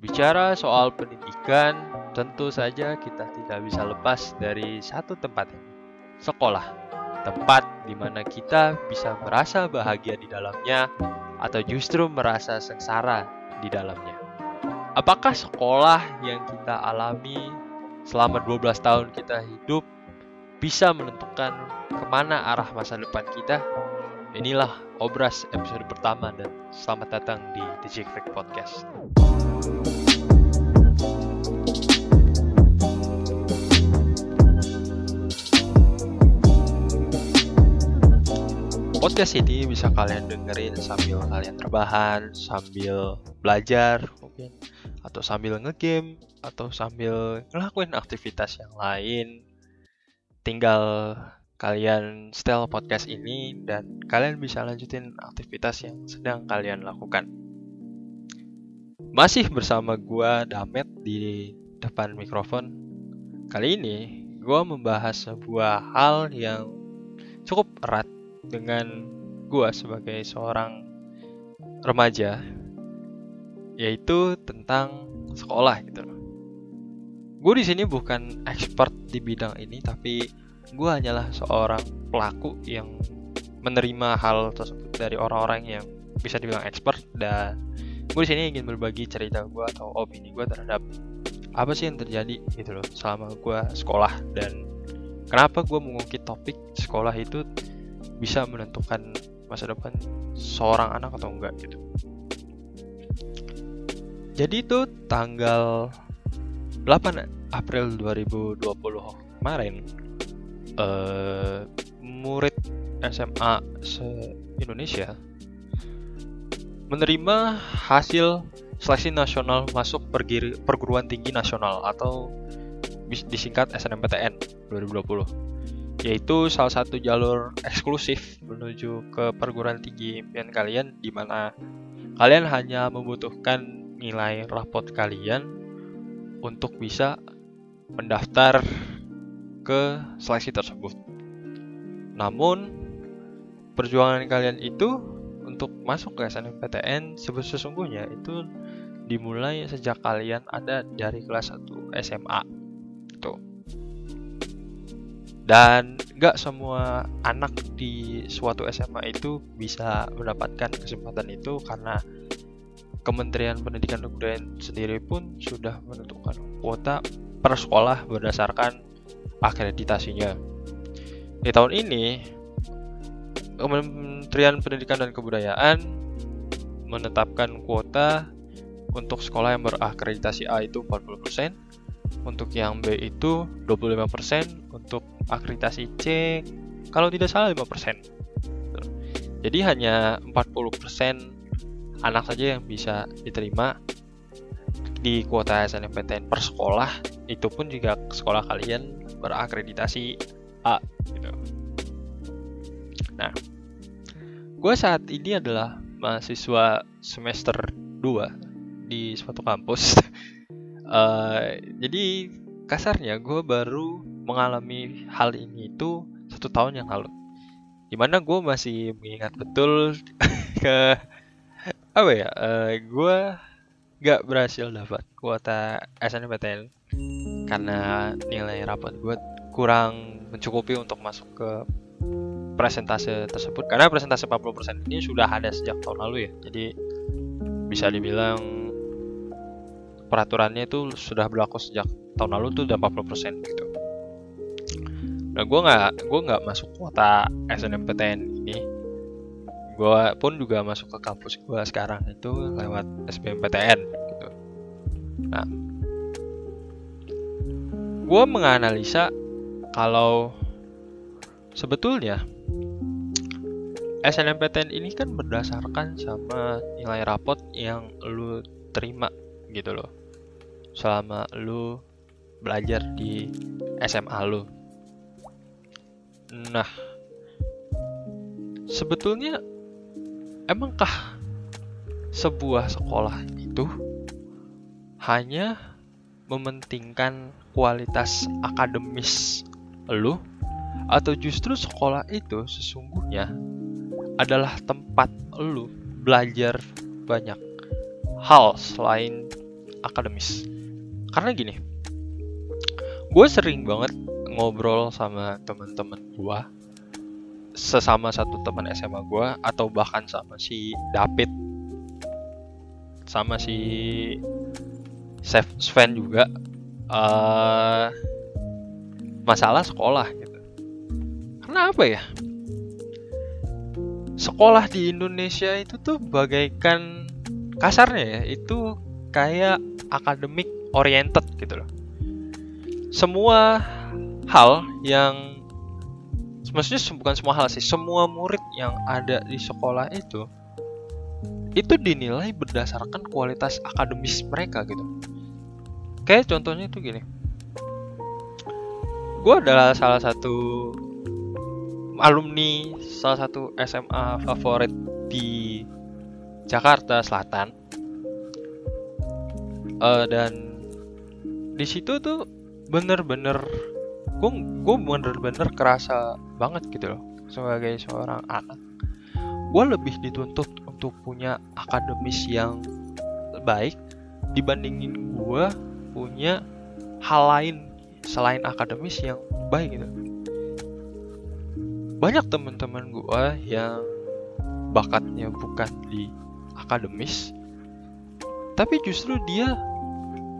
Bicara soal pendidikan, tentu saja kita tidak bisa lepas dari satu tempat ini, sekolah. Tempat di mana kita bisa merasa bahagia di dalamnya atau justru merasa sengsara di dalamnya. Apakah sekolah yang kita alami selama 12 tahun kita hidup bisa menentukan ke mana arah masa depan kita? Inilah Obras episode pertama dan selamat datang di The Jake Podcast. Podcast ini bisa kalian dengerin sambil kalian terbahan, sambil belajar mungkin, atau sambil ngegame, atau sambil ngelakuin aktivitas yang lain. Tinggal kalian setel podcast ini dan kalian bisa lanjutin aktivitas yang sedang kalian lakukan. Masih bersama gua Damet di depan mikrofon. Kali ini gua membahas sebuah hal yang cukup erat dengan gua sebagai seorang remaja yaitu tentang sekolah gitu loh. Gue di sini bukan expert di bidang ini tapi gue hanyalah seorang pelaku yang menerima hal tersebut dari orang-orang yang bisa dibilang expert dan gue di sini ingin berbagi cerita gue atau opini gue terhadap apa sih yang terjadi gitu loh selama gue sekolah dan kenapa gue mengungkit topik sekolah itu bisa menentukan masa depan seorang anak atau enggak gitu. Jadi itu tanggal 8 April 2020 kemarin uh, murid SMA se-Indonesia menerima hasil seleksi nasional masuk perguruan tinggi nasional atau disingkat SNMPTN 2020 yaitu salah satu jalur eksklusif menuju ke perguruan tinggi impian kalian di mana kalian hanya membutuhkan nilai rapot kalian untuk bisa mendaftar ke seleksi tersebut. Namun perjuangan kalian itu untuk masuk ke SNMPTN sesungguhnya itu dimulai sejak kalian ada dari kelas 1 SMA. Tuh dan nggak semua anak di suatu SMA itu bisa mendapatkan kesempatan itu karena Kementerian Pendidikan dan Kebudayaan sendiri pun sudah menentukan kuota per sekolah berdasarkan akreditasinya. Di tahun ini, Kementerian Pendidikan dan Kebudayaan menetapkan kuota untuk sekolah yang berakreditasi A itu 40%, untuk yang B itu 25%, untuk akreditasi C kalau tidak salah 5%. Jadi hanya 40% anak saja yang bisa diterima di kuota SNMPTN per sekolah. Itu pun juga sekolah kalian berakreditasi A gitu. Nah, gue saat ini adalah mahasiswa semester 2 di suatu kampus uh, jadi kasarnya gue baru mengalami hal ini itu satu tahun yang lalu di mana gue masih mengingat betul ke apa ya uh, eh, gue gak berhasil dapat kuota SNMPTN karena nilai rapat gue kurang mencukupi untuk masuk ke presentase tersebut karena presentase 40% ini sudah ada sejak tahun lalu ya jadi bisa dibilang peraturannya itu sudah berlaku sejak tahun lalu tuh udah 40% gitu. Nah gue nggak gue nggak masuk kuota SNMPTN. Gue pun juga masuk ke kampus gue sekarang itu lewat SBMPTN gitu. Nah, gue menganalisa kalau sebetulnya SNMPTN ini kan berdasarkan sama nilai rapot yang lu terima gitu loh selama lu belajar di SMA lu. Nah, sebetulnya emangkah sebuah sekolah itu hanya mementingkan kualitas akademis lu? Atau justru sekolah itu sesungguhnya adalah tempat lu belajar banyak hal selain akademis? Karena gini gue sering banget ngobrol sama teman-teman gue sesama satu teman SMA gue atau bahkan sama si David sama si Sven juga uh, masalah sekolah gitu. Kenapa ya? Sekolah di Indonesia itu tuh bagaikan kasarnya ya, itu kayak akademik oriented gitu loh. Semua hal yang maksudnya bukan semua hal sih, semua murid yang ada di sekolah itu itu dinilai berdasarkan kualitas akademis mereka gitu. Kayak contohnya itu gini. Gue adalah salah satu alumni salah satu SMA favorit di Jakarta Selatan. Uh, dan di situ tuh bener-bener gue gue bener-bener kerasa banget gitu loh sebagai seorang anak. Gue lebih dituntut untuk punya akademis yang baik dibandingin gue punya hal lain selain akademis yang baik gitu. Banyak teman-teman gue yang bakatnya bukan di akademis tapi justru dia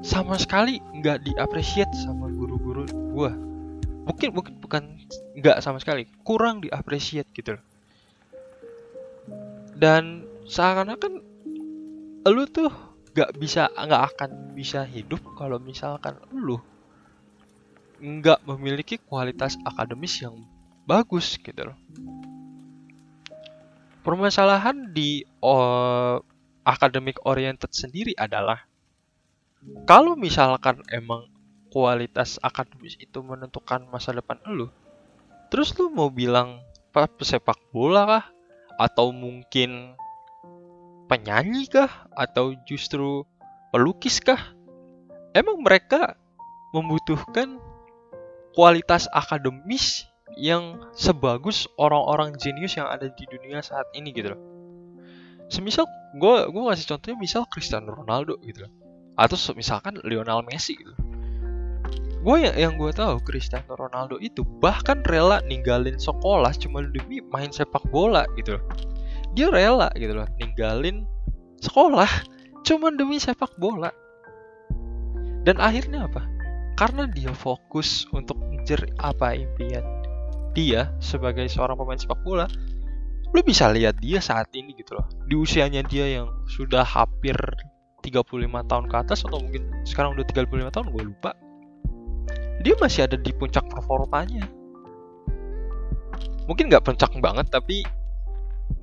sama sekali nggak diapresiat sama guru-guru gue mungkin mungkin bukan nggak sama sekali. Kurang diapresiat gitu loh. Dan seakan-akan lu tuh gak bisa nggak akan bisa hidup kalau misalkan lu nggak memiliki kualitas akademis yang bagus gitu loh. Permasalahan di uh, academic oriented sendiri adalah kalau misalkan emang kualitas akademis itu menentukan masa depan lu terus lu mau bilang pesepak bola kah atau mungkin penyanyi kah atau justru pelukis kah? Emang mereka membutuhkan kualitas akademis yang sebagus orang-orang jenius yang ada di dunia saat ini gitu loh. Semisal gue gue kasih contohnya misal Cristiano Ronaldo gitu loh. Atau misalkan Lionel Messi gitu. Gue yang yang gue tahu Cristiano Ronaldo itu bahkan rela ninggalin sekolah cuma demi main sepak bola gitu loh. Dia rela gitu loh ninggalin sekolah cuma demi sepak bola. Dan akhirnya apa? Karena dia fokus untuk ngejar apa impian dia sebagai seorang pemain sepak bola, lu bisa lihat dia saat ini gitu loh. Di usianya dia yang sudah hampir 35 tahun ke atas atau mungkin sekarang udah 35 tahun gue lupa dia masih ada di puncak performanya. Mungkin nggak puncak banget tapi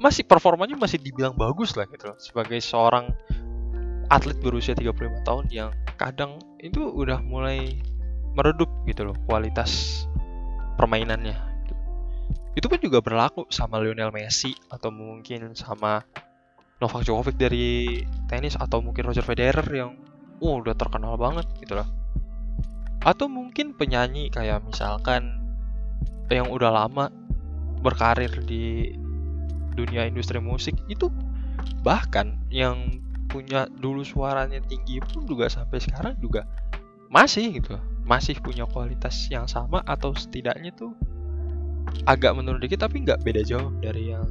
masih performanya masih dibilang bagus lah gitu loh. Sebagai seorang atlet berusia 35 tahun yang kadang itu udah mulai meredup gitu loh kualitas permainannya. Itu pun juga berlaku sama Lionel Messi atau mungkin sama Novak Djokovic dari tenis atau mungkin Roger Federer yang oh udah terkenal banget gitu loh atau mungkin penyanyi kayak misalkan yang udah lama berkarir di dunia industri musik itu bahkan yang punya dulu suaranya tinggi pun juga sampai sekarang juga masih gitu masih punya kualitas yang sama atau setidaknya tuh agak menurun dikit tapi nggak beda jauh dari yang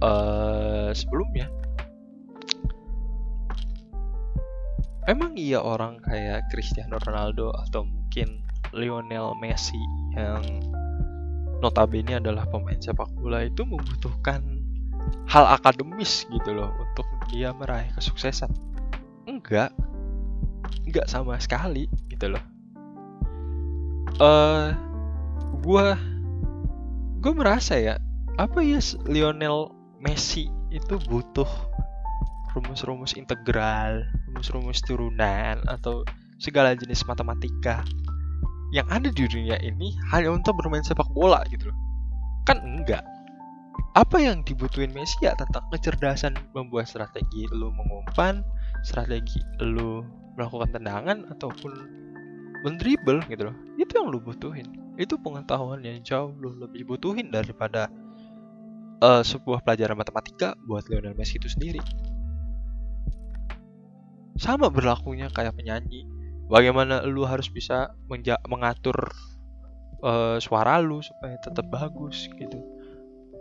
uh, sebelumnya emang iya orang kayak Cristiano Ronaldo atau mungkin Lionel Messi yang notabene adalah pemain sepak bola itu membutuhkan hal akademis gitu loh untuk dia meraih kesuksesan? Enggak. Enggak sama sekali gitu loh. Eh uh, gue gue merasa ya apa ya Lionel Messi itu butuh rumus-rumus integral, rumus-rumus turunan atau segala jenis matematika yang ada di dunia ini hanya untuk bermain sepak bola gitu loh. Kan enggak. Apa yang dibutuhin Messi ya tentang kecerdasan membuat strategi lu mengumpan, strategi lu melakukan tendangan ataupun mendribble gitu loh. Itu yang lu butuhin. Itu pengetahuan yang jauh lu lebih butuhin daripada uh, sebuah pelajaran matematika buat Lionel Messi itu sendiri sama berlakunya kayak penyanyi bagaimana lu harus bisa mengatur uh, suara lu supaya tetap bagus gitu.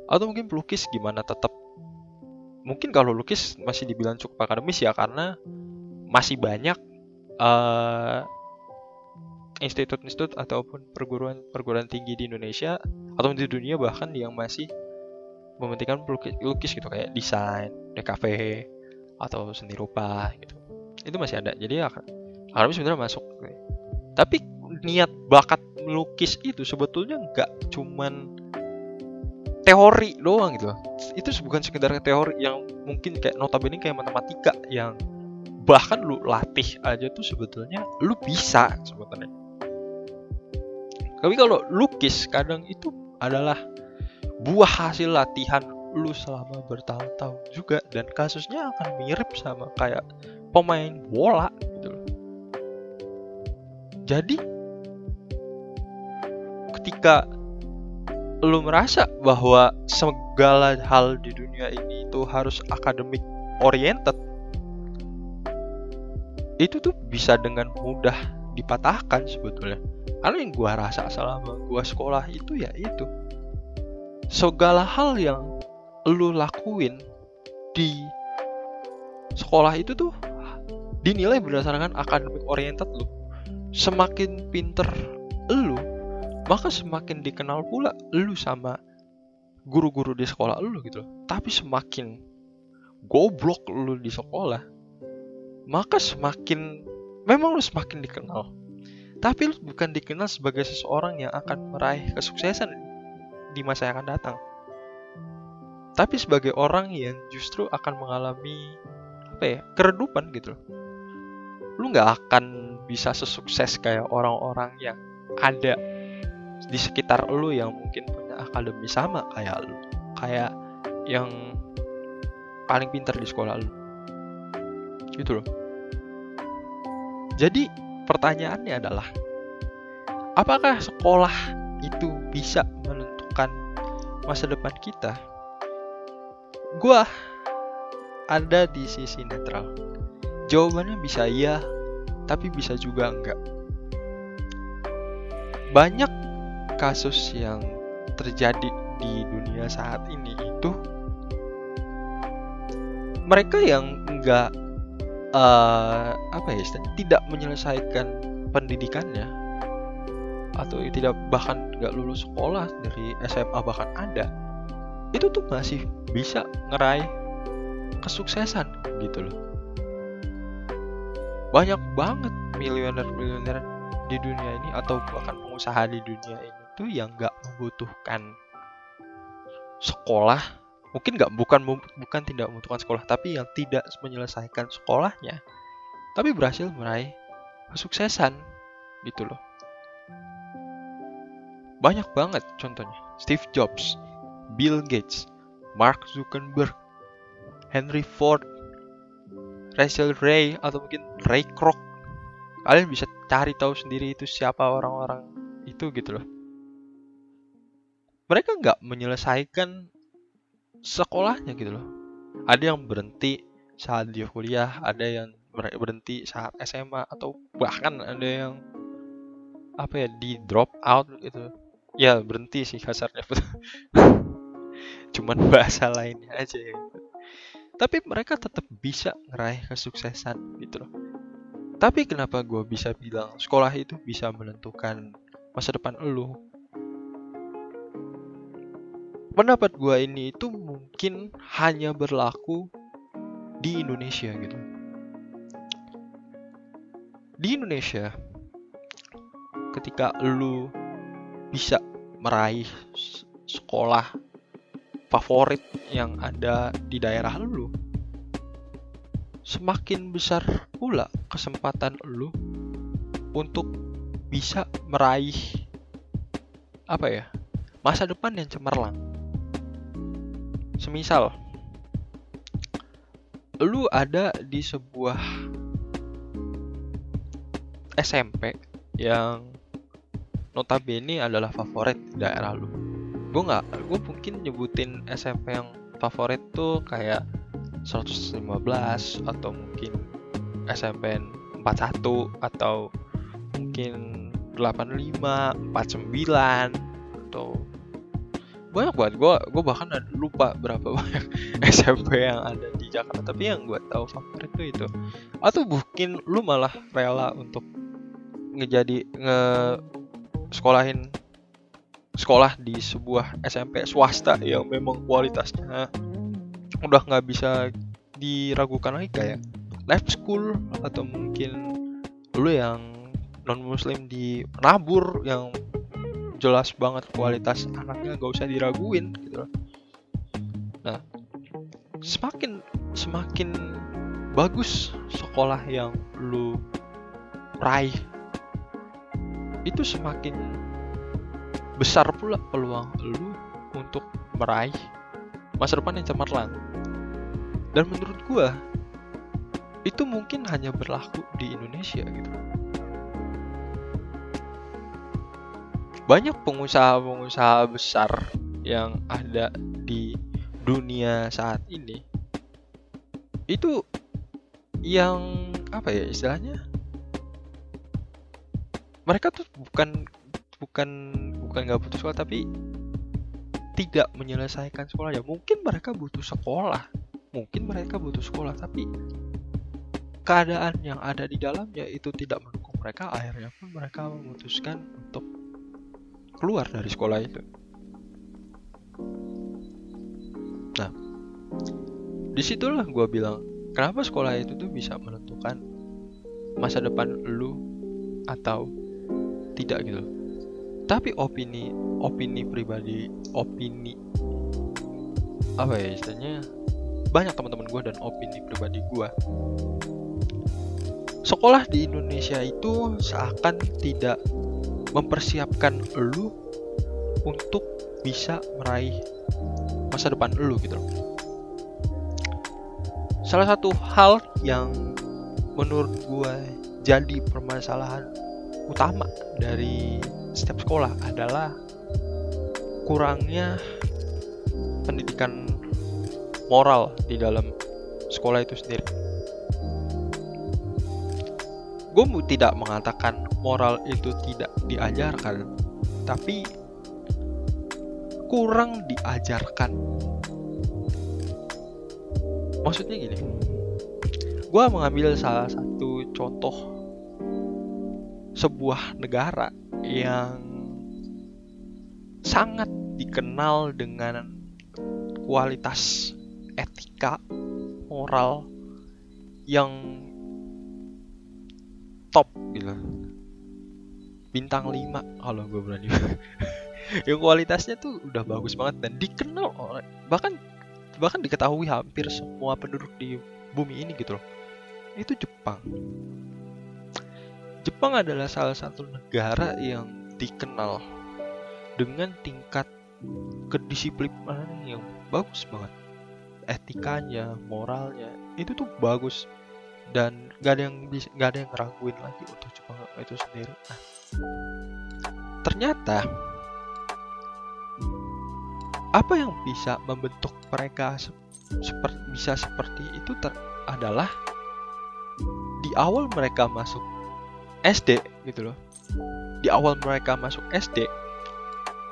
Atau mungkin pelukis gimana tetap. Mungkin kalau lukis masih dibilang cukup akademis ya karena masih banyak uh, institut-institut ataupun perguruan-perguruan tinggi di Indonesia atau di dunia bahkan yang masih mementingkan pelukis lukis gitu kayak desain, DKV atau seni rupa gitu. Itu masih ada. Jadi ya akademis sebenarnya masuk. Tapi niat bakat melukis itu sebetulnya nggak cuman teori doang gitu. Itu bukan sekedar teori yang mungkin kayak notabene kayak matematika yang bahkan lu latih aja tuh sebetulnya lu bisa sebetulnya tapi kalau lukis kadang itu adalah buah hasil latihan lu selama bertahun-tahun juga dan kasusnya akan mirip sama kayak pemain bola gitu loh. Jadi ketika lu merasa bahwa segala hal di dunia ini itu harus akademik oriented itu tuh bisa dengan mudah dipatahkan sebetulnya karena yang gue rasa selama gue sekolah itu ya itu segala hal yang lu lakuin di sekolah itu tuh dinilai berdasarkan akademik oriented lu. Semakin pinter lu maka semakin dikenal pula lu sama guru-guru di sekolah lu gitu. Tapi semakin goblok lu di sekolah maka semakin memang lu semakin dikenal. Tapi lu bukan dikenal sebagai seseorang yang akan meraih kesuksesan di masa yang akan datang. Tapi sebagai orang yang justru akan mengalami apa ya keredupan gitu Lu nggak akan bisa sesukses kayak orang-orang yang ada di sekitar lu yang mungkin punya akademi sama kayak lu, kayak yang paling pintar di sekolah lu. Gitu loh. Jadi pertanyaannya adalah apakah sekolah itu bisa menentukan masa depan kita? Gua ada di sisi netral. Jawabannya bisa iya, tapi bisa juga enggak. Banyak kasus yang terjadi di dunia saat ini itu mereka yang enggak uh, apa ya tidak menyelesaikan pendidikannya atau tidak bahkan nggak lulus sekolah dari SMA bahkan ada itu tuh masih bisa ngeraih kesuksesan gitu loh banyak banget miliuner-miliuner di dunia ini atau bahkan pengusaha di dunia ini tuh yang nggak membutuhkan sekolah. Mungkin nggak bukan bukan tidak membutuhkan sekolah tapi yang tidak menyelesaikan sekolahnya tapi berhasil meraih kesuksesan gitu loh. Banyak banget contohnya. Steve Jobs Bill Gates Mark Zuckerberg Henry Ford Rachel Ray atau mungkin Ray Kroc. Kalian bisa cari tahu sendiri itu siapa orang-orang itu gitu loh. Mereka nggak menyelesaikan sekolahnya gitu loh. Ada yang berhenti saat dia kuliah ada yang berhenti saat SMA atau bahkan ada yang apa ya di drop out gitu. Ya berhenti sih kasarnya. Cuman bahasa lainnya aja ya tapi mereka tetap bisa ngeraih kesuksesan gitu loh tapi kenapa gue bisa bilang sekolah itu bisa menentukan masa depan lu pendapat gue ini itu mungkin hanya berlaku di Indonesia gitu. Di Indonesia, ketika lu bisa meraih sekolah favorit yang ada di daerah lu, semakin besar pula kesempatan lu untuk bisa meraih apa ya masa depan yang cemerlang. Semisal lu ada di sebuah SMP yang notabene adalah favorit daerah lu gue nggak gue mungkin nyebutin SMP yang favorit tuh kayak 115 atau mungkin SMPN 41 atau mungkin 85, 49 atau banyak banget. Gue gue bahkan lupa berapa banyak SMP yang ada di Jakarta tapi yang gue tahu favorit itu itu. Atau mungkin lu malah rela untuk ngejadi nge sekolahin sekolah di sebuah SMP swasta yang memang kualitasnya udah nggak bisa diragukan lagi kayak live school atau mungkin lu yang non muslim di nabur yang jelas banget kualitas anaknya gak usah diraguin gitu Nah, semakin semakin bagus sekolah yang lu raih itu semakin besar pula peluang lu untuk meraih masa depan yang cemerlang. Dan menurut gua itu mungkin hanya berlaku di Indonesia gitu. banyak pengusaha-pengusaha besar yang ada di dunia saat ini itu yang apa ya istilahnya mereka tuh bukan bukan bukan nggak butuh sekolah tapi tidak menyelesaikan sekolah ya mungkin mereka butuh sekolah mungkin mereka butuh sekolah tapi keadaan yang ada di dalamnya itu tidak mendukung mereka akhirnya pun mereka memutuskan untuk keluar dari sekolah itu. Nah, di situlah gue bilang, kenapa sekolah itu tuh bisa menentukan masa depan lu atau tidak gitu. Tapi opini opini pribadi, opini apa ya istilahnya banyak teman-teman gue dan opini pribadi gue sekolah di Indonesia itu seakan tidak mempersiapkan lu untuk bisa meraih masa depan lu gitu loh. Salah satu hal yang menurut gue jadi permasalahan utama dari setiap sekolah adalah kurangnya pendidikan moral di dalam sekolah itu sendiri. Gue tidak mengatakan moral itu tidak diajarkan, tapi kurang diajarkan. Maksudnya gini, gue mengambil salah satu contoh sebuah negara yang sangat dikenal dengan kualitas etika moral yang top gitu. Bintang 5 kalau gue berani. Yang kualitasnya tuh udah bagus banget dan dikenal oleh bahkan bahkan diketahui hampir semua penduduk di bumi ini gitu loh. Itu Jepang Jepang adalah salah satu negara yang dikenal dengan tingkat kedisiplinan yang bagus banget. Etikanya moralnya itu tuh bagus. Dan gak ada yang bisa gak ada yang ngeraguin lagi untuk Jepang itu sendiri. Nah ternyata apa yang bisa membentuk mereka se seperti bisa seperti itu adalah di awal mereka masuk SD gitu loh. Di awal mereka masuk SD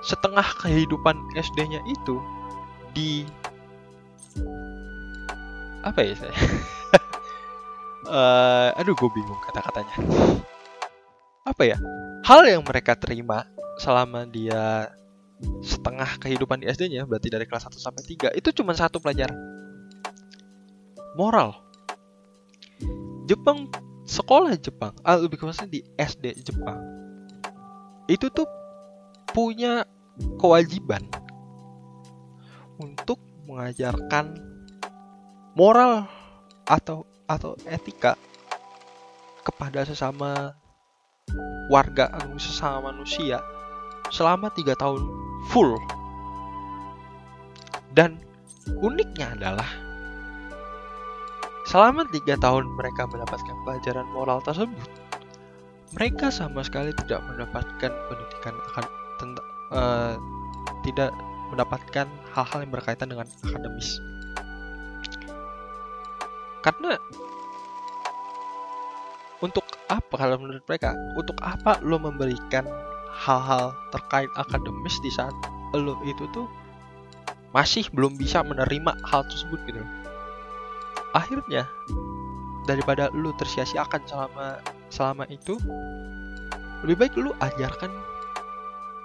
setengah kehidupan SD-nya itu di apa ya saya? Uh, aduh gue bingung kata-katanya. Apa ya? Hal yang mereka terima selama dia setengah kehidupan di SD-nya berarti dari kelas 1 sampai 3 itu cuma satu pelajaran. Moral. Jepang sekolah Jepang ah, lebih khususnya di SD Jepang itu tuh punya kewajiban untuk mengajarkan moral atau atau etika kepada sesama warga sesama manusia selama tiga tahun full. Dan uniknya adalah selama tiga tahun mereka mendapatkan pelajaran moral tersebut mereka sama sekali tidak mendapatkan pendidikan akan tentang uh, tidak mendapatkan hal-hal yang berkaitan dengan akademis. Karena untuk apa kalau menurut mereka untuk apa lo memberikan hal-hal terkait akademis di saat lo itu tuh masih belum bisa menerima hal tersebut gitu akhirnya daripada lu tersia-siakan selama selama itu lebih baik lu ajarkan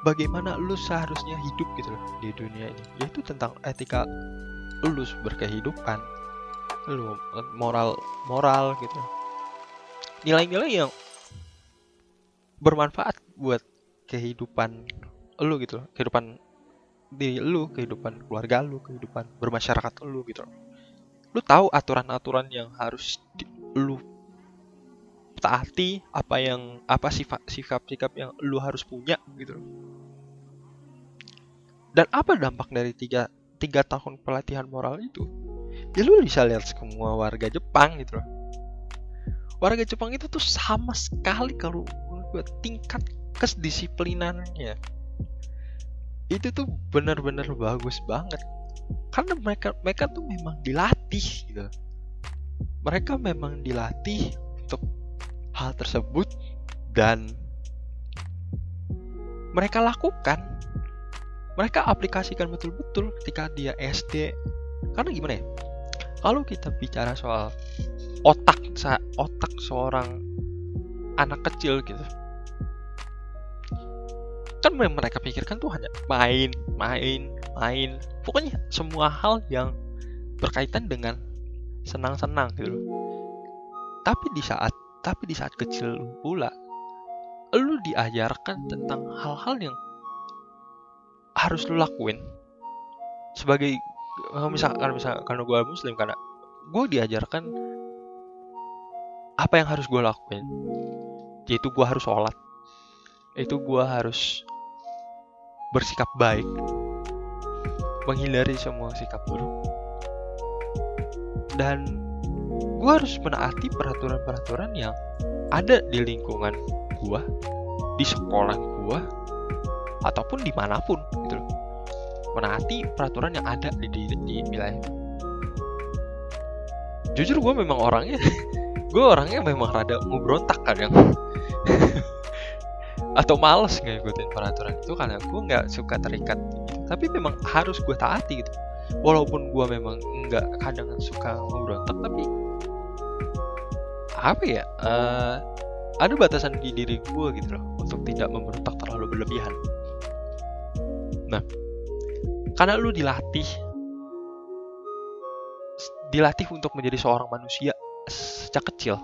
bagaimana lu seharusnya hidup gitu loh di dunia ini. Yaitu tentang etika lu berkehidupan lu moral moral gitu. Nilai-nilai yang bermanfaat buat kehidupan lu gitu loh. Kehidupan diri lu kehidupan keluarga lu kehidupan bermasyarakat lu gitu loh lu tahu aturan-aturan yang harus di, lu taati apa yang apa sifat sikap-sikap yang lu harus punya gitu. Dan apa dampak dari tiga tiga tahun pelatihan moral itu? Ya lu bisa lihat semua warga Jepang gitu loh. Warga Jepang itu tuh sama sekali kalau buat tingkat kedisiplinannya itu tuh benar-benar bagus banget karena mereka mereka tuh memang dilatih gitu. Mereka memang dilatih untuk hal tersebut dan mereka lakukan. Mereka aplikasikan betul-betul ketika dia SD karena gimana ya? Kalau kita bicara soal otak otak seorang anak kecil gitu. Kan yang mereka pikirkan tuh hanya main main main. Pokoknya semua hal yang berkaitan dengan senang-senang gitu. Tapi di saat tapi di saat kecil pula lu diajarkan tentang hal-hal yang harus lu lakuin. Sebagai misalkan misalkan gue muslim karena gue diajarkan apa yang harus gue lakuin. Yaitu gue harus sholat. Itu gue harus bersikap baik menghindari semua sikap buruk. Dan gue harus menaati peraturan-peraturan yang ada di lingkungan gue di sekolah gue ataupun di mana pun gitu loh. Menaati peraturan yang ada di, di, di wilayah jujur gue memang orangnya gue orangnya memang rada mau berontak kadang. Atau males ngikutin peraturan itu karena gue nggak suka terikat tapi memang harus gue taati gitu. Walaupun gue memang nggak kadang suka ngeberontak tapi apa ya uh, ada batasan di diri gue gitu loh untuk tidak memberontak terlalu berlebihan. Nah karena lu dilatih dilatih untuk menjadi seorang manusia sejak kecil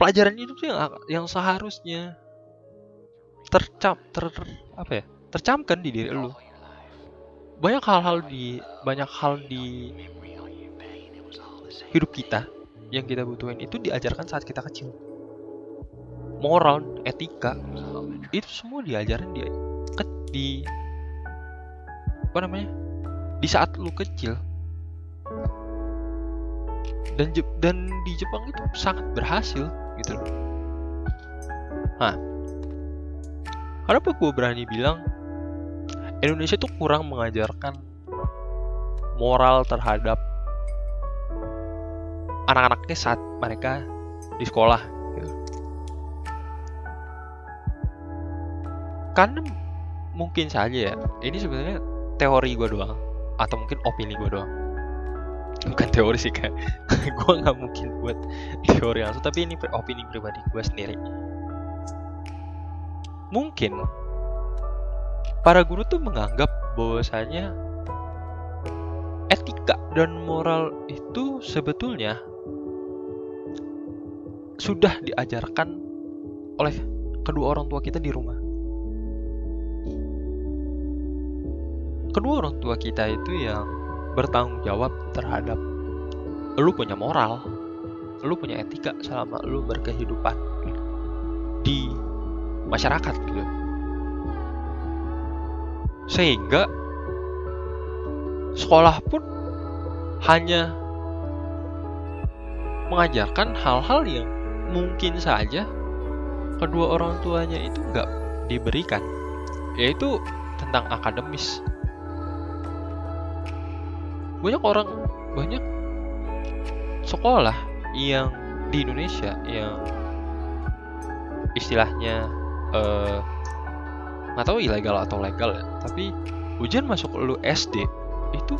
pelajaran itu tuh yang yang seharusnya tercap ter apa ya tercamkan di diri lu. Banyak hal-hal di banyak hal di hidup kita yang kita butuhin itu diajarkan saat kita kecil. Moral etika itu semua diajarin di di apa namanya di saat lu kecil. Dan dan di Jepang itu sangat berhasil gitu loh. Nah, Kenapa gue berani bilang Indonesia tuh kurang mengajarkan moral terhadap anak-anaknya saat mereka di sekolah gitu. Karena mungkin saja ya, ini sebenarnya teori gue doang atau mungkin opini gue doang. Bukan teori sih kan, gue nggak mungkin buat teori langsung, tapi ini opini pribadi gue sendiri mungkin para guru tuh menganggap bahwasanya etika dan moral itu sebetulnya sudah diajarkan oleh kedua orang tua kita di rumah. Kedua orang tua kita itu yang bertanggung jawab terhadap lu punya moral, lu punya etika selama lu berkehidupan di masyarakat gitu sehingga sekolah pun hanya mengajarkan hal-hal yang mungkin saja kedua orang tuanya itu nggak diberikan yaitu tentang akademis. Banyak orang banyak sekolah yang di Indonesia yang istilahnya eh nggak tahu ilegal atau legal ya. Tapi ujian masuk lu SD itu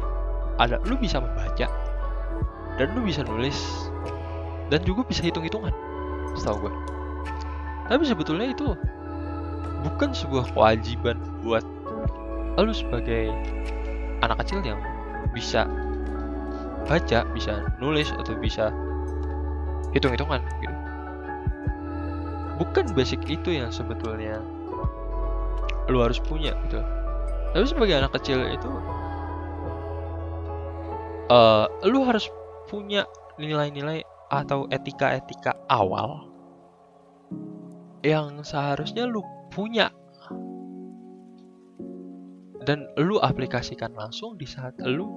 ada lu bisa membaca dan lu bisa nulis dan juga bisa hitung-hitungan setahu gue tapi sebetulnya itu bukan sebuah kewajiban buat lu sebagai anak kecil yang bisa baca bisa nulis atau bisa hitung-hitungan gitu. Bukan basic itu yang sebetulnya lu harus punya gitu tapi sebagai anak kecil itu uh, lu harus punya nilai-nilai atau etika-etika awal yang seharusnya lu punya dan lu aplikasikan langsung di saat lu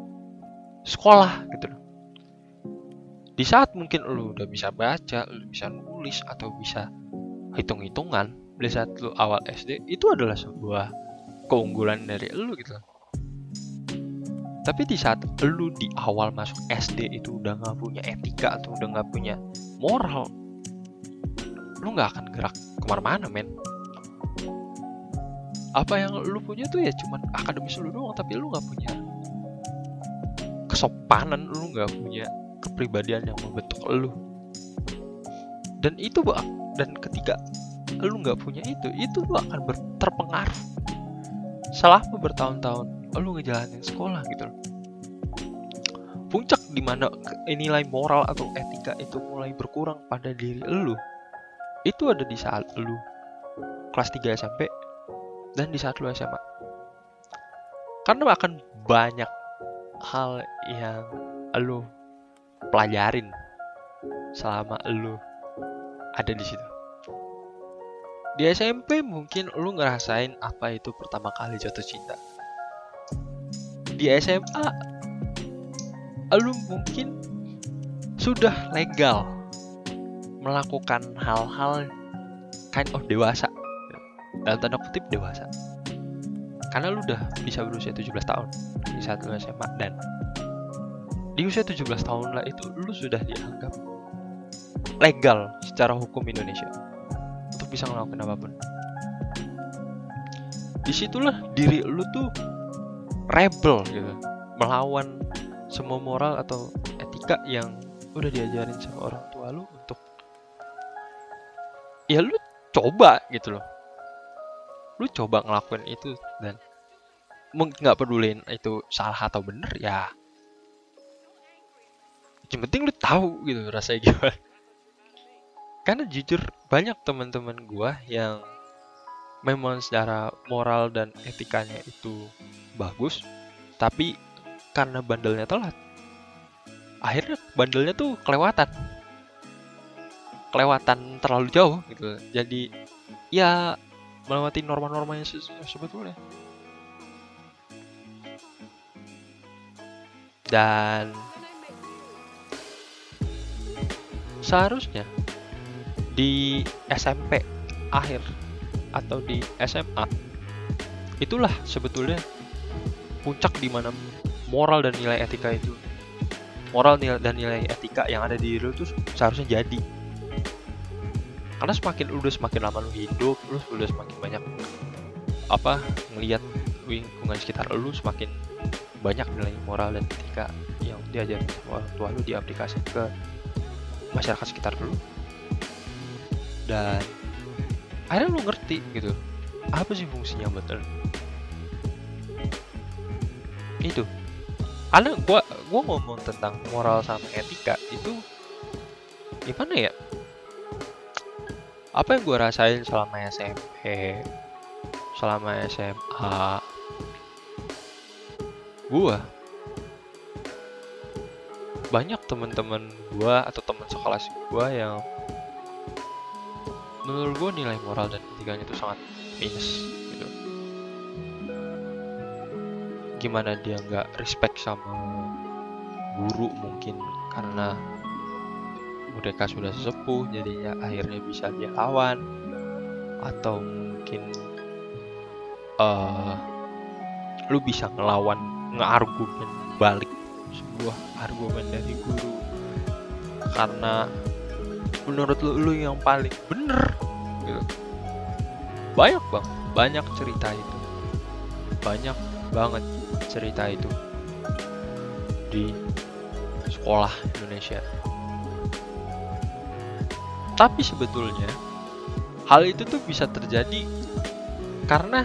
sekolah gitu loh. Di saat mungkin lu udah bisa baca, lu bisa nulis atau bisa hitung-hitungan di saat lu awal SD itu adalah sebuah keunggulan dari lu gitu. Tapi di saat lu di awal masuk SD itu udah nggak punya etika atau udah nggak punya moral, lu nggak akan gerak ke mana-mana men. Apa yang lu punya tuh ya cuman akademis lu doang, tapi lu nggak punya kesopanan, lu nggak punya kepribadian yang membentuk lu. Dan itu bang, dan ketika lu nggak punya itu, itu lu akan terpengaruh. Selama bertahun-tahun? Lu ngejalanin sekolah gitu loh. Puncak di mana nilai moral atau etika itu mulai berkurang pada diri lu itu ada di saat lu kelas 3 SMP dan di saat lu SMA karena akan banyak hal yang lu pelajarin selama lu ada di situ di SMP mungkin lu ngerasain apa itu pertama kali jatuh cinta. Di SMA lu mungkin sudah legal melakukan hal-hal kind of dewasa. Dalam tanda kutip dewasa. Karena lu udah bisa berusia 17 tahun di saat lu SMA dan di usia 17 tahun lah itu lu sudah dianggap legal secara hukum Indonesia bisa ngelakuin apa pun. Di situlah diri lu tuh rebel gitu. Melawan semua moral atau etika yang udah diajarin sama orang tua lu untuk ya lu coba gitu loh. Lu coba ngelakuin itu dan nggak pedulin itu salah atau bener ya yang penting lu tahu gitu rasanya gimana karena jujur banyak teman-teman gua yang memang secara moral dan etikanya itu bagus tapi karena bandelnya telat akhirnya bandelnya tuh kelewatan. Kelewatan terlalu jauh gitu. Jadi ya melewati norma-norma yang sebetulnya. Dan seharusnya di SMP akhir atau di SMA itulah sebetulnya puncak di mana moral dan nilai etika itu moral dan nilai etika yang ada di diri lu tuh seharusnya jadi. Karena semakin lu udah semakin lama lu hidup lu udah semakin banyak apa ngelihat lingkungan sekitar lu semakin banyak nilai moral dan etika yang diajarin orang tua lu diaplikasi ke masyarakat sekitar lu dan akhirnya lu ngerti gitu apa sih fungsinya betul itu. Karena gua gua ngomong tentang moral sama etika itu gimana ya? Apa yang gua rasain selama SMP selama SMA gua banyak teman-teman gua atau teman sekelas gua yang menurut gua nilai moral dan etikanya itu sangat minus gimana dia nggak respect sama guru mungkin karena mereka sudah sesepuh jadinya akhirnya bisa dia lawan. Atau mungkin uh, lu bisa ngelawan ngeargumen balik sebuah argumen dari guru. Karena menurut lu lu yang paling bener gitu. Banyak bang banyak cerita itu. Banyak banget cerita itu di sekolah Indonesia. Tapi sebetulnya hal itu tuh bisa terjadi karena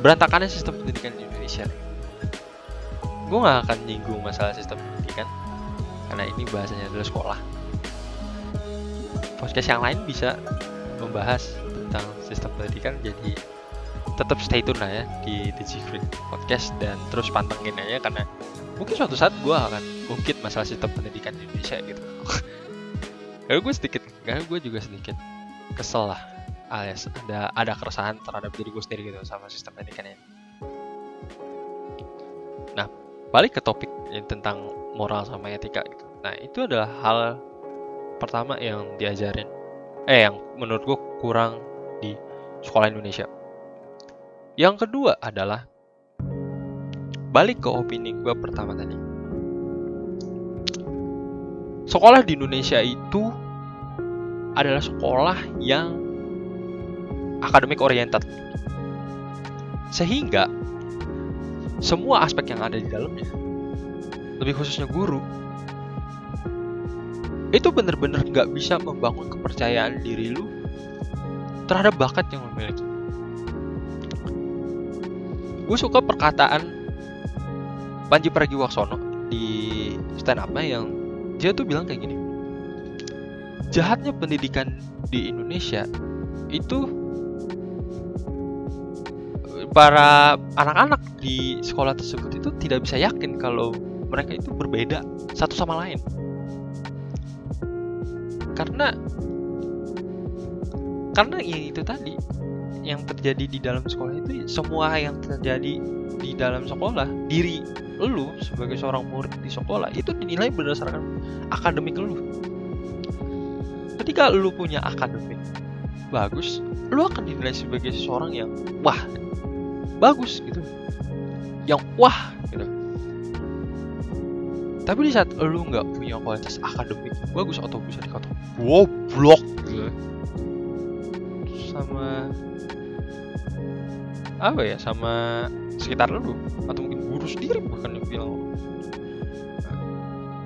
berantakannya sistem pendidikan di Indonesia. Gue gak akan nyinggung masalah sistem pendidikan karena ini bahasanya adalah sekolah podcast yang lain bisa membahas tentang sistem pendidikan jadi tetap stay tune lah ya di Digifreak Podcast dan terus pantengin aja karena mungkin suatu saat gue akan ungkit masalah sistem pendidikan di Indonesia gitu. Karena gue sedikit karena gue juga sedikit kesel lah alias ada ada keresahan terhadap diri gue sendiri gitu sama sistem pendidikannya nah balik ke topik tentang moral sama etika gitu. Nah itu adalah hal pertama yang diajarin eh yang menurut gue kurang di sekolah Indonesia yang kedua adalah balik ke opini gue pertama tadi. Sekolah di Indonesia itu adalah sekolah yang akademik oriented. Sehingga semua aspek yang ada di dalamnya, lebih khususnya guru, itu benar-benar nggak bisa membangun kepercayaan diri lu terhadap bakat yang lu miliki. Gue suka perkataan Panji Pragiwaksono di stand up yang dia tuh bilang kayak gini jahatnya pendidikan di Indonesia itu para anak-anak di sekolah tersebut itu tidak bisa yakin kalau mereka itu berbeda satu sama lain karena karena ya itu tadi yang terjadi di dalam sekolah itu semua yang terjadi di dalam sekolah diri lu sebagai seorang murid di sekolah itu dinilai berdasarkan akademik lu. Ketika lu punya akademik bagus lu akan dinilai sebagai seorang yang wah bagus gitu. Yang wah tapi di saat lu nggak punya kualitas akademik bagus atau bisa dikatakan? Goblok. Gitu sama apa ya sama sekitar lu atau mungkin guru sendiri bahkan yang bilang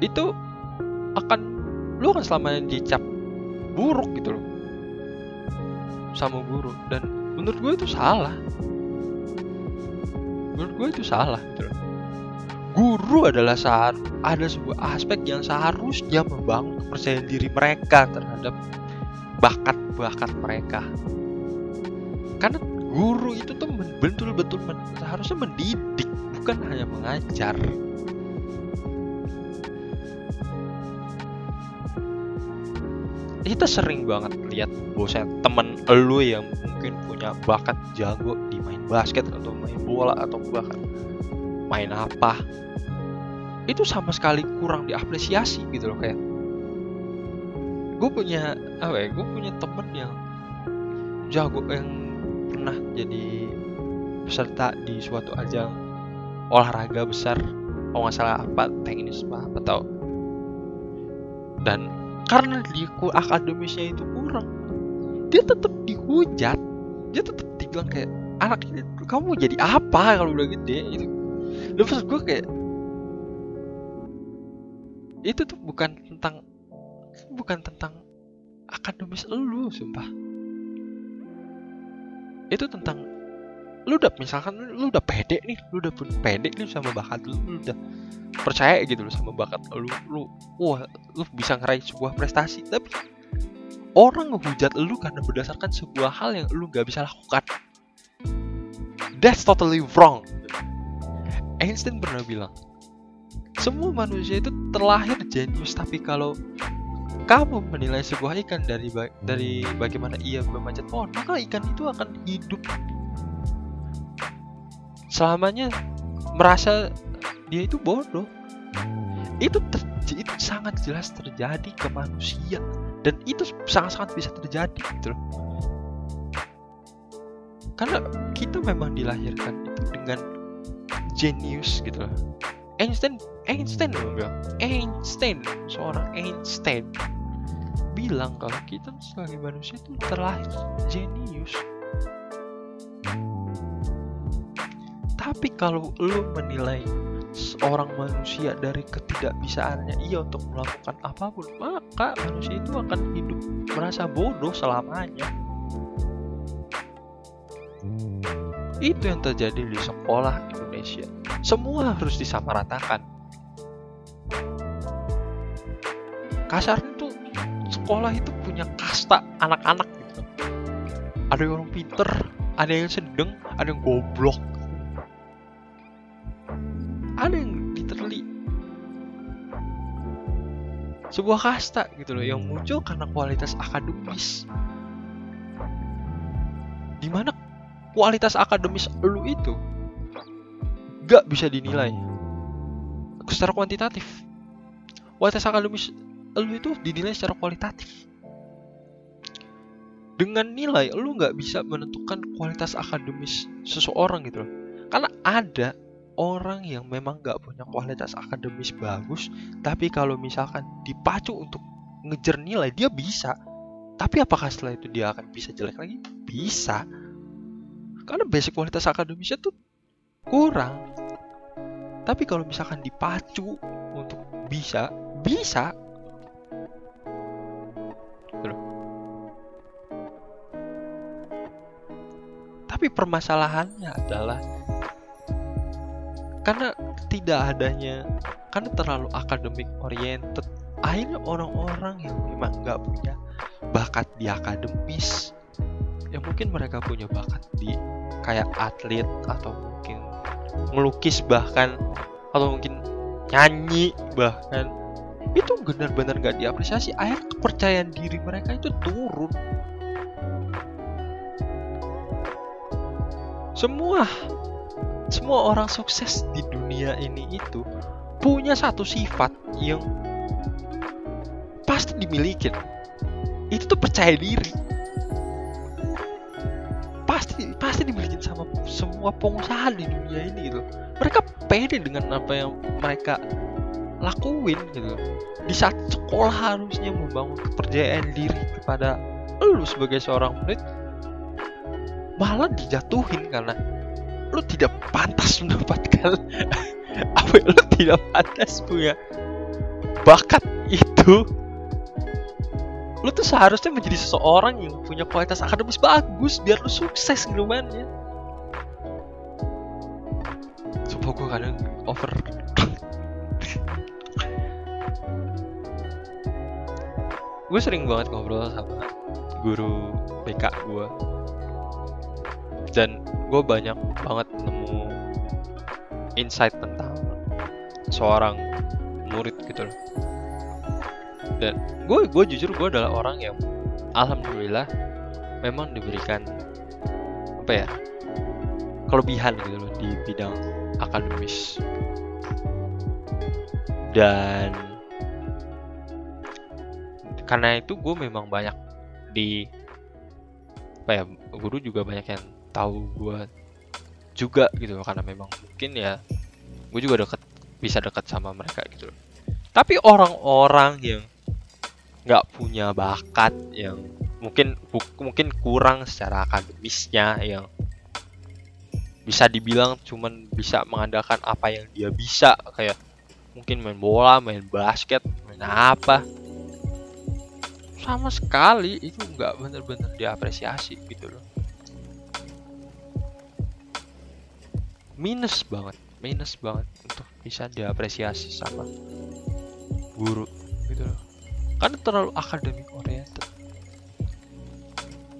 itu akan lu akan selamanya dicap buruk gitu loh. Sama guru. Dan menurut gue itu salah. Menurut gue itu salah gitu loh guru adalah saat ada sebuah aspek yang seharusnya membangun kepercayaan diri mereka terhadap bakat-bakat mereka. Karena guru itu tuh betul-betul men harusnya mendidik bukan hanya mengajar. Kita sering banget lihat bosan temen lu yang mungkin punya bakat jago di main basket atau main bola atau bahkan main apa. Itu sama sekali kurang diapresiasi gitu loh kayak. Gue punya apa ya gue punya temen yang jago yang pernah jadi peserta di suatu ajang olahraga besar kalau nggak salah apa teknis apa apa tau. Dan karena di akademisnya itu kurang dia tetap dihujat. Dia tetap dibilang kayak anak ini kamu jadi apa kalau udah gede? Gitu dan maksud gue kayak itu tuh bukan tentang bukan tentang akademis lu sumpah. Itu tentang lu udah misalkan lu udah pede nih lu udah pun pede nih sama bakat lu lu udah percaya gitu lu sama bakat lu lu wah lu bisa ngeraih sebuah prestasi. Tapi orang ngehujat lu karena berdasarkan sebuah hal yang lu gak bisa lakukan. That's totally wrong Einstein pernah bilang semua manusia itu terlahir jenius tapi kalau kamu menilai sebuah ikan dari ba dari bagaimana ia memanjat pohon, maka ikan itu akan hidup selamanya merasa dia itu bodoh. Itu itu sangat jelas terjadi ke manusia dan itu sangat-sangat bisa terjadi gitu loh. Karena kita memang dilahirkan itu dengan genius gitu loh. Einstein Einstein loh bilang. Einstein seorang Einstein. Bilang kalau kita sebagai manusia itu terlahir jenius tapi kalau lu menilai seorang manusia dari ketidakbisaannya ia untuk melakukan apa pun maka manusia itu akan hidup merasa bodoh selamanya itu yang terjadi di sekolah Indonesia. Semua harus disamaratakan. Kasarnya tuh sekolah itu punya kasta anak-anak gitu. Ada yang orang pinter ada yang sedang ada yang goblok. Ada yang literally. Sebuah kasta gitu loh yang muncul karena kualitas akademis. Di mana kualitas akademis lu itu gak bisa dinilai. Secara kuantitatif. Kualitas akademis lu itu dinilai secara kualitatif. Dengan nilai lu nggak bisa menentukan kualitas akademis seseorang gitu loh. Karena ada orang yang memang nggak punya kualitas akademis bagus tapi kalau misalkan dipacu untuk ngejar nilai dia bisa. Tapi apakah setelah itu dia akan bisa jelek lagi? Bisa karena basic kualitas akademisnya tuh kurang. Tapi kalau misalkan dipacu untuk bisa bisa. Tapi permasalahannya adalah karena tidak adanya karena terlalu akademik oriented akhirnya orang-orang yang memang nggak punya bakat di akademis yang mungkin mereka punya bakat di kayak atlet atau mungkin melukis bahkan atau mungkin nyanyi bahkan. Itu benar-benar gak diapresiasi akhirnya kepercayaan diri mereka itu turun. Semua semua orang sukses di dunia ini itu punya satu sifat yang pasti dimiliki. Itu tuh percaya diri pasti pasti dimiliki sama semua pengusaha di dunia ini gitu. Mereka pede dengan apa yang mereka lakuin gitu. Di saat sekolah harusnya membangun kepercayaan diri kepada lu sebagai seorang murid malah dijatuhin karena lu tidak pantas mendapatkan apa lu tidak pantas punya bakat itu lu tuh seharusnya menjadi seseorang yang punya kualitas akademis bagus biar lu sukses ngelumannya Sumpah gue kadang over. Gue sering banget ngobrol sama guru BK gue dan gue banyak banget nemu insight tentang seorang murid gitu loh dan gue gue jujur gue adalah orang yang alhamdulillah memang diberikan apa ya kelebihan gitu loh di bidang akademis. Dan karena itu gue memang banyak di apa ya guru juga banyak yang tahu gue juga gitu loh. Karena memang mungkin ya gue juga deket bisa deket sama mereka gitu loh. Tapi orang-orang yang nggak punya bakat yang mungkin mungkin kurang secara akademisnya yang bisa dibilang cuman bisa mengandalkan apa yang dia bisa kayak mungkin main bola, main basket, main apa. Sama sekali itu nggak bener-bener diapresiasi gitu loh. Minus banget minus banget untuk bisa diapresiasi sama guru karena terlalu akademik oriented.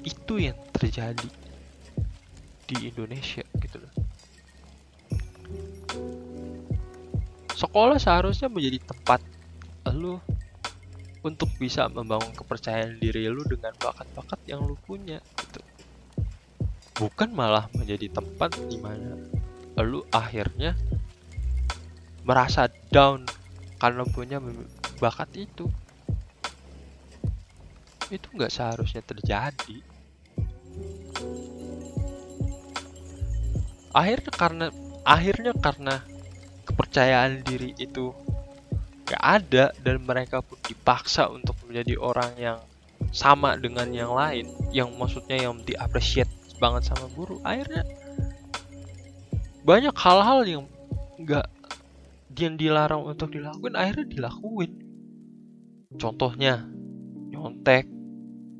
Itu yang terjadi di Indonesia gitu loh. Sekolah seharusnya menjadi tempat lu untuk bisa membangun kepercayaan diri lu dengan bakat-bakat yang lu punya gitu. Bukan malah menjadi tempat di mana lu akhirnya merasa down karena punya bakat itu itu nggak seharusnya terjadi. Akhirnya karena akhirnya karena kepercayaan diri itu gak ada dan mereka pun dipaksa untuk menjadi orang yang sama dengan yang lain yang maksudnya yang diapresiasi banget sama guru akhirnya banyak hal-hal yang nggak yang dilarang untuk dilakuin akhirnya dilakuin. Contohnya nyontek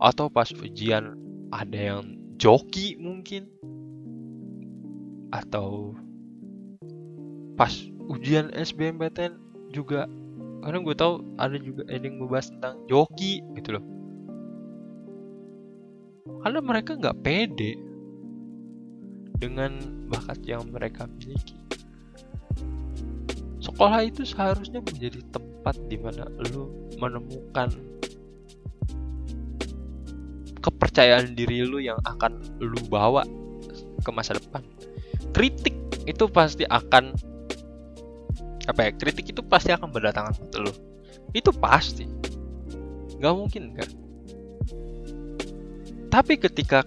atau pas ujian ada yang joki mungkin? Atau pas ujian SBMPTN juga karena gue tahu ada juga ada yang membahas tentang joki gitu loh. Karena mereka nggak pede dengan bakat yang mereka miliki. Sekolah itu seharusnya menjadi tempat di mana lu menemukan kepercayaan diri lu yang akan lu bawa ke masa depan. Kritik itu pasti akan apa ya kritik itu pasti akan berdatangan ke lo itu pasti. Nggak mungkin kan tapi ketika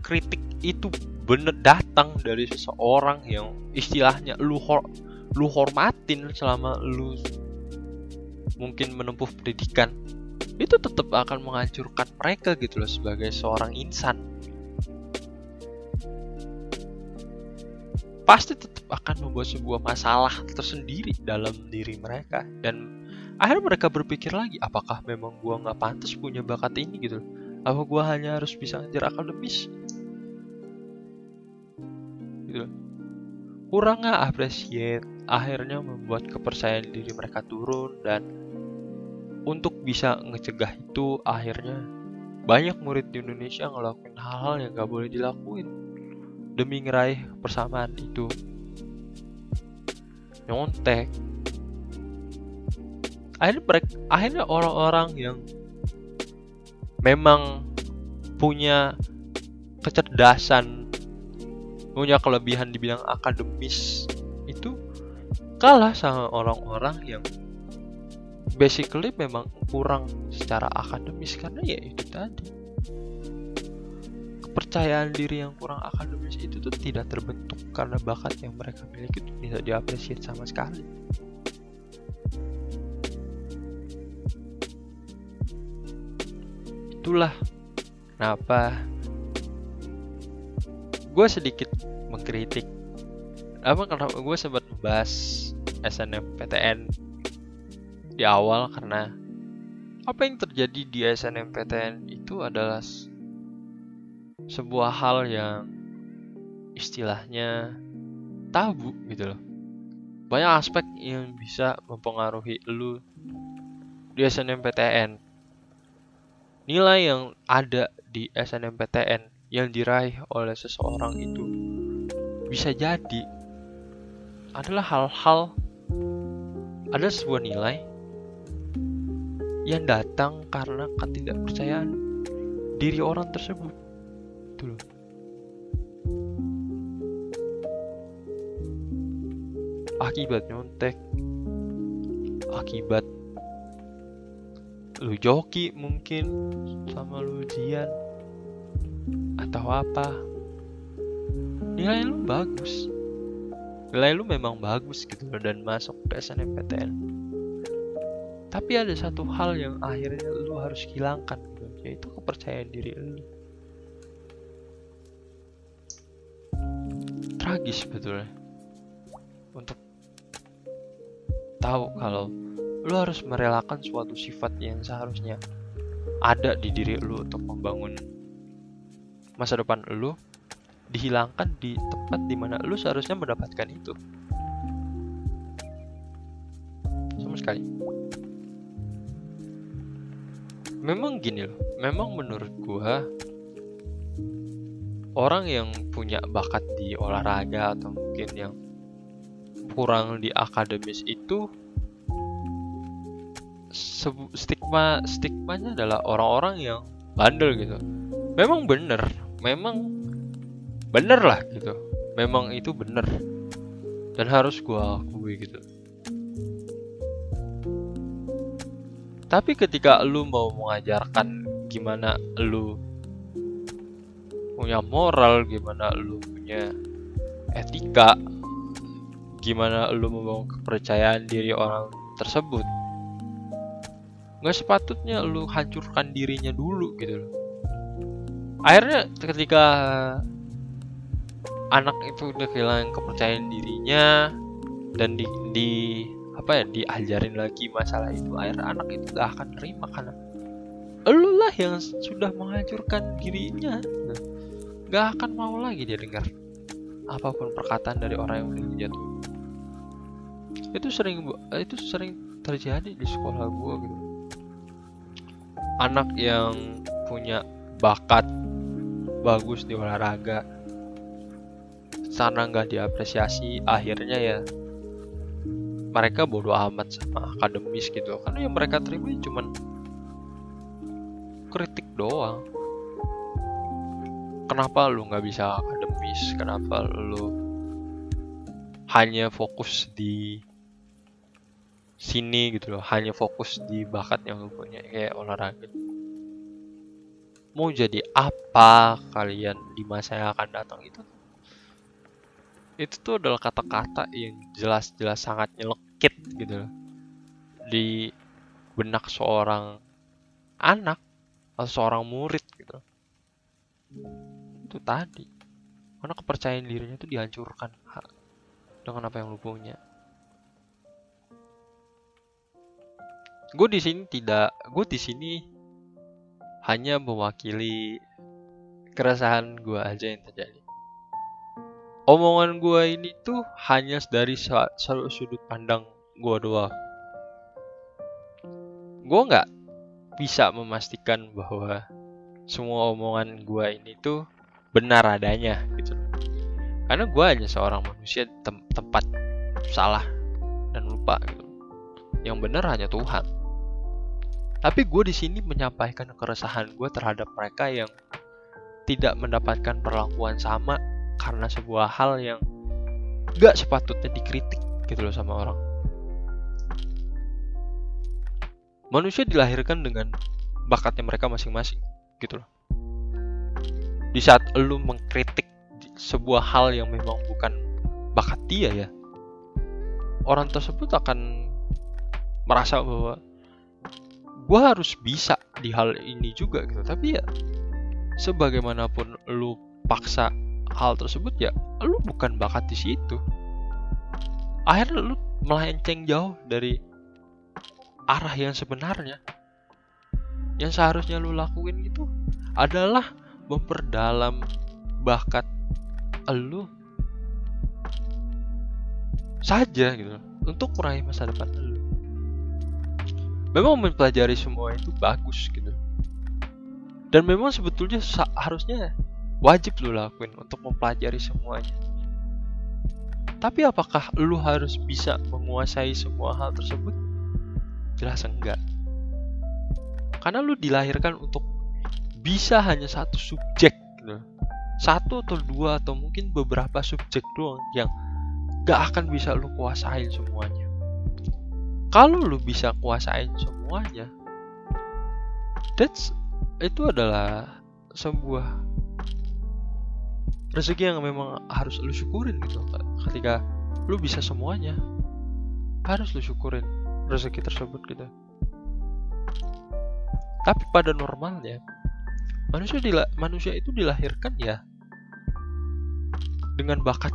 kritik itu bener datang dari seseorang yang istilahnya lu hor lu hormatin selama lu mungkin menempuh pendidikan itu tetap akan menghancurkan mereka gitu loh sebagai seorang insan. Pasti tetap akan membuat sebuah masalah tersendiri dalam diri mereka. Dan akhirnya mereka berpikir lagi apakah memang gua nggak pantas punya bakat ini gitu apa gua hanya harus bisa ngajar akademis? Gitu kurangnya appreciate akhirnya membuat kepercayaan diri mereka turun dan untuk bisa ngecegah itu akhirnya banyak murid di Indonesia ngelakuin hal-hal yang gak boleh dilakuin demi ngeraih persamaan itu. Nyontek. Akhirnya mereka, akhirnya orang-orang yang memang punya kecerdasan punya kelebihan di bidang akademis itu kalah sama orang-orang yang basically memang kurang secara akademis karena ya itu tadi kepercayaan diri yang kurang akademis itu tuh tidak terbentuk karena bakat yang mereka miliki itu tidak diapresiasi sama sekali. Itulah kenapa gue sedikit mengkritik apa kenapa gue sempat membahas SNMPTN di awal karena apa yang terjadi di SNMPTN itu adalah sebuah hal yang istilahnya tabu gitu loh. Banyak aspek yang bisa mempengaruhi lu di SNMPTN. Nilai yang ada di SNMPTN yang diraih oleh seseorang itu bisa jadi adalah hal-hal ada sebuah nilai yang datang karena ketidakpercayaan diri orang tersebut. Gitu loh. Akibat nyontek akibat lu joki mungkin sama lu ujian atau apa. Nilai lu bagus. Nilai lu memang bagus gitu dan masuk ke SNMPTN tapi ada satu hal yang akhirnya lu harus hilangkan gitu, yaitu kepercayaan diri lu. Tragis sebetulnya untuk tahu kalau lu harus merelakan suatu sifat yang seharusnya ada di diri lu untuk membangun masa depan lu dihilangkan di tempat di mana lu seharusnya mendapatkan itu. Sama sekali memang gini loh memang menurut gua orang yang punya bakat di olahraga atau mungkin yang kurang di akademis itu stigma stigmanya adalah orang-orang yang bandel gitu. Memang bener memang bener lah gitu. Memang itu bener. Dan harus gua akui gitu tapi ketika lu mau mengajarkan gimana lu punya moral gimana lu punya etika gimana lu membangun kepercayaan diri orang tersebut nggak sepatutnya lu hancurkan dirinya dulu gitu loh. Akhirnya ketika anak itu udah kehilangan kepercayaan dirinya dan di, di apa ya diajarin lagi masalah itu akhirnya anak itu gak akan terima karena lu lah yang sudah menghancurkan dirinya. Gak akan mau lagi dia dengar apa pun perkataan dari orang yang udah jatuh itu sering itu sering terjadi di sekolah gue gitu. Anak yang punya bakat bagus di olahraga sana nggak diapresiasi akhirnya ya mereka bodoh amat sama akademis gitu. Karena yang mereka terima cuman kritik doang. Kenapa lu nggak bisa akademis? Kenapa lu hanya fokus di sini gitu loh? Hanya fokus di bakat yang lu punya kayak olahraga. Mau jadi apa kalian di masa yang akan datang itu itu tuh adalah kata-kata yang jelas-jelas sangat nyelekit gitu loh. Di benak seorang anak atau seorang murid gitu. Itu tadi. Karena kepercayaan dirinya itu dihancurkan dengan apa yang lu punya. Gue di sini tidak gue di sini hanya mewakili keresahan gue aja yang terjadi. Omongan gue ini tuh hanya dari satu sudut pandang gue doang. Gue nggak bisa memastikan bahwa semua omongan gue ini tuh benar adanya gitu. Karena gue hanya seorang manusia tem tempat salah dan lupa gitu. Yang benar hanya Tuhan. Tapi gue di sini menyampaikan keresahan gue terhadap mereka yang tidak mendapatkan perlakuan sama karena sebuah hal yang gak sepatutnya dikritik gitu loh sama orang. Manusia dilahirkan dengan bakatnya mereka masing-masing gitu loh. Di saat lu mengkritik sebuah hal yang memang bukan bakat dia ya, orang tersebut akan merasa bahwa gue harus bisa di hal ini juga gitu tapi ya sebagaimanapun lu paksa hal tersebut ya lu bukan bakat di situ. Akhirnya lu melenceng jauh dari arah yang sebenarnya. Yang seharusnya lu lakuin itu adalah memperdalam bakat lu saja gitu. Untuk meraih masa depan lu. Memang mempelajari semua itu bagus gitu. Dan memang sebetulnya harusnya wajib lu lakuin untuk mempelajari semuanya. Tapi apakah lu harus bisa menguasai semua hal tersebut? Jelas enggak. Karena lu dilahirkan untuk bisa hanya satu subjek gitu. satu atau dua atau mungkin beberapa subjek doang yang gak akan bisa lu kuasain semuanya. Kalau lu bisa kuasain semuanya that's itu adalah sebuah rezeki yang memang harus lu syukurin gitu ketika lu bisa semuanya harus lu syukurin rezeki tersebut gitu. Tapi pada normalnya manusia dila manusia itu dilahirkan ya dengan bakat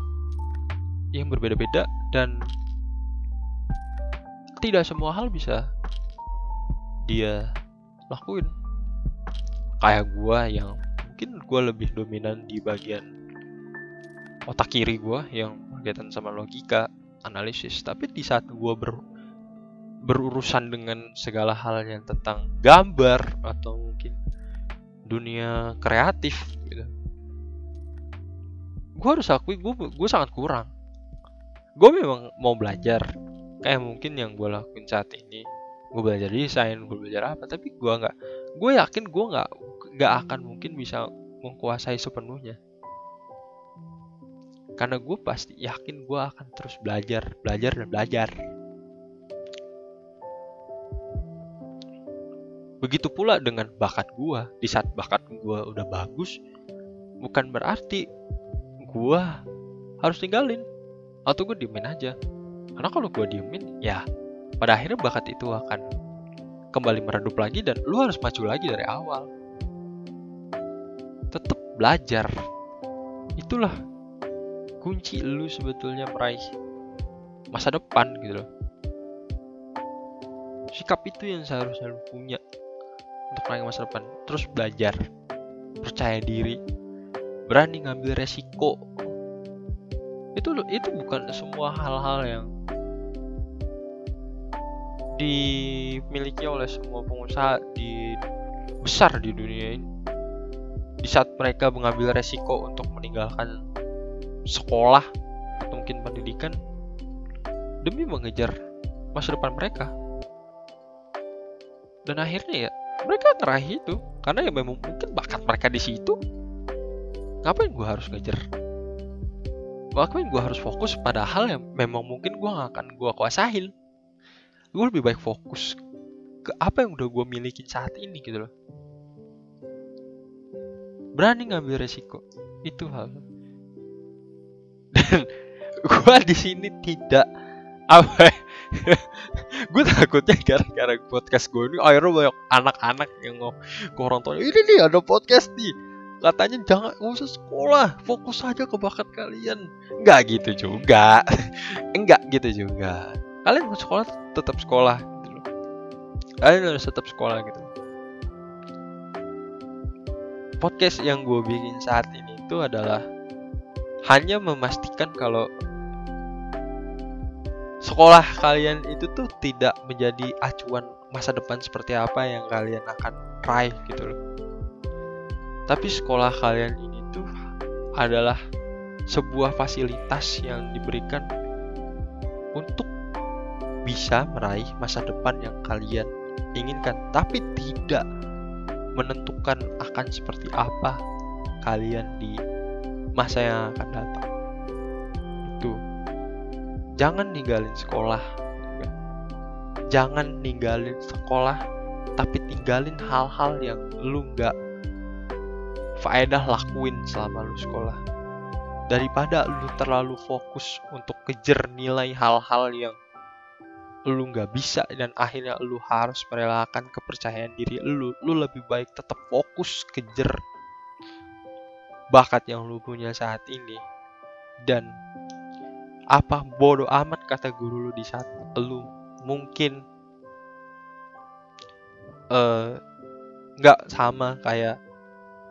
yang berbeda-beda dan tidak semua hal bisa dia lakuin. Kayak gua yang mungkin gua lebih dominan di bagian otak kiri gua yang berkaitan sama logika analisis. Tapi di saat gua ber berurusan dengan segala hal yang tentang gambar atau mungkin dunia kreatif gitu gue harus akui gue gue sangat kurang. Gue memang mau belajar. Kayak mungkin yang gue lakuin saat ini gue belajar desain gue belajar apa tapi gue nggak gue yakin gue nggak nggak akan mungkin bisa menguasai sepenuhnya karena gue pasti yakin gue akan terus belajar belajar dan belajar. Begitu pula dengan bakat gue di saat bakat gue udah bagus bukan berarti gue harus tinggalin. Atau gue diemin aja. Karena kalau gue diemin ya pada akhirnya bakat itu akan kembali meredup lagi dan lu harus maju lagi dari awal. Tetap belajar. Itulah kunci lu sebetulnya meraih masa depan gitu loh. Sikap itu yang seharusnya lu punya untuk meraih masa depan. Terus belajar percaya diri berani ngambil resiko. Itu itu bukan semua hal-hal yang dimiliki oleh semua pengusaha di besar di dunia ini. Di saat mereka mengambil resiko untuk meninggalkan sekolah atau mungkin pendidikan demi mengejar masa depan mereka. Dan akhirnya ya mereka ngeraih itu karena ya memang mungkin bakat mereka di situ ngapain gue harus ngejar? Ngapain gue harus fokus? Pada hal yang memang mungkin gue gak akan gue kuasain. Gue lebih baik fokus ke apa yang udah gue miliki saat ini gitu loh. Berani ngambil resiko. Itu hal dan gue di sini tidak apa gue takutnya gara-gara podcast gue ini akhirnya banyak anak-anak yang ngomong orang tua ini nih ada podcast nih. Katanya jangan usah sekolah fokus saja ke bakat kalian. Nggak gitu juga. Enggak gitu juga. Kalian mau sekolah tetap sekolah gitu loh. Kalian harus tetap sekolah gitu. Podcast yang gue bikin saat ini itu adalah hanya memastikan kalau sekolah kalian itu tuh tidak menjadi acuan masa depan seperti apa yang kalian akan raih gitu loh. Tapi sekolah kalian ini tuh adalah sebuah fasilitas yang diberikan untuk bisa meraih masa depan yang kalian inginkan, tapi tidak menentukan akan seperti apa kalian di masa yang akan datang. Itu. Jangan ninggalin sekolah, jangan ninggalin sekolah, tapi tinggalin hal-hal yang lu nggak faedah lakuin selama lu sekolah. Daripada lu terlalu fokus untuk kejar nilai hal-hal yang lu nggak bisa dan akhirnya lu harus merelakan kepercayaan diri lu lu lebih baik tetap fokus kejar bakat yang lu punya saat ini. Dan apa bodoh amat kata guru lu di saat lu mungkin nggak uh, sama kayak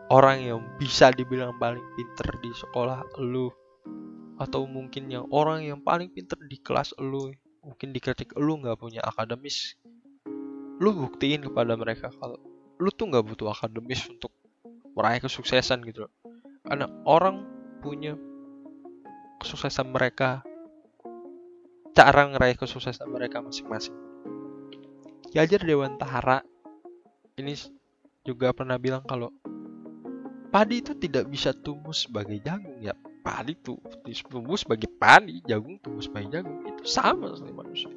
orang yang bisa dibilang paling pinter di sekolah lu. Atau mungkin yang orang yang paling pinter di kelas lu mungkin dikritik lu nggak punya akademis. Lu buktiin kepada mereka kalau lu tuh nggak butuh akademis untuk meraih kesuksesan gitu loh karena orang punya kesuksesan mereka cara ngeraih kesuksesan mereka masing-masing Yajar Dewantara ini juga pernah bilang kalau padi itu tidak bisa tumbuh sebagai jagung ya padi tuh tumbuh sebagai padi, jagung tumbuh sebagai jagung. Itu sama seperti manusia.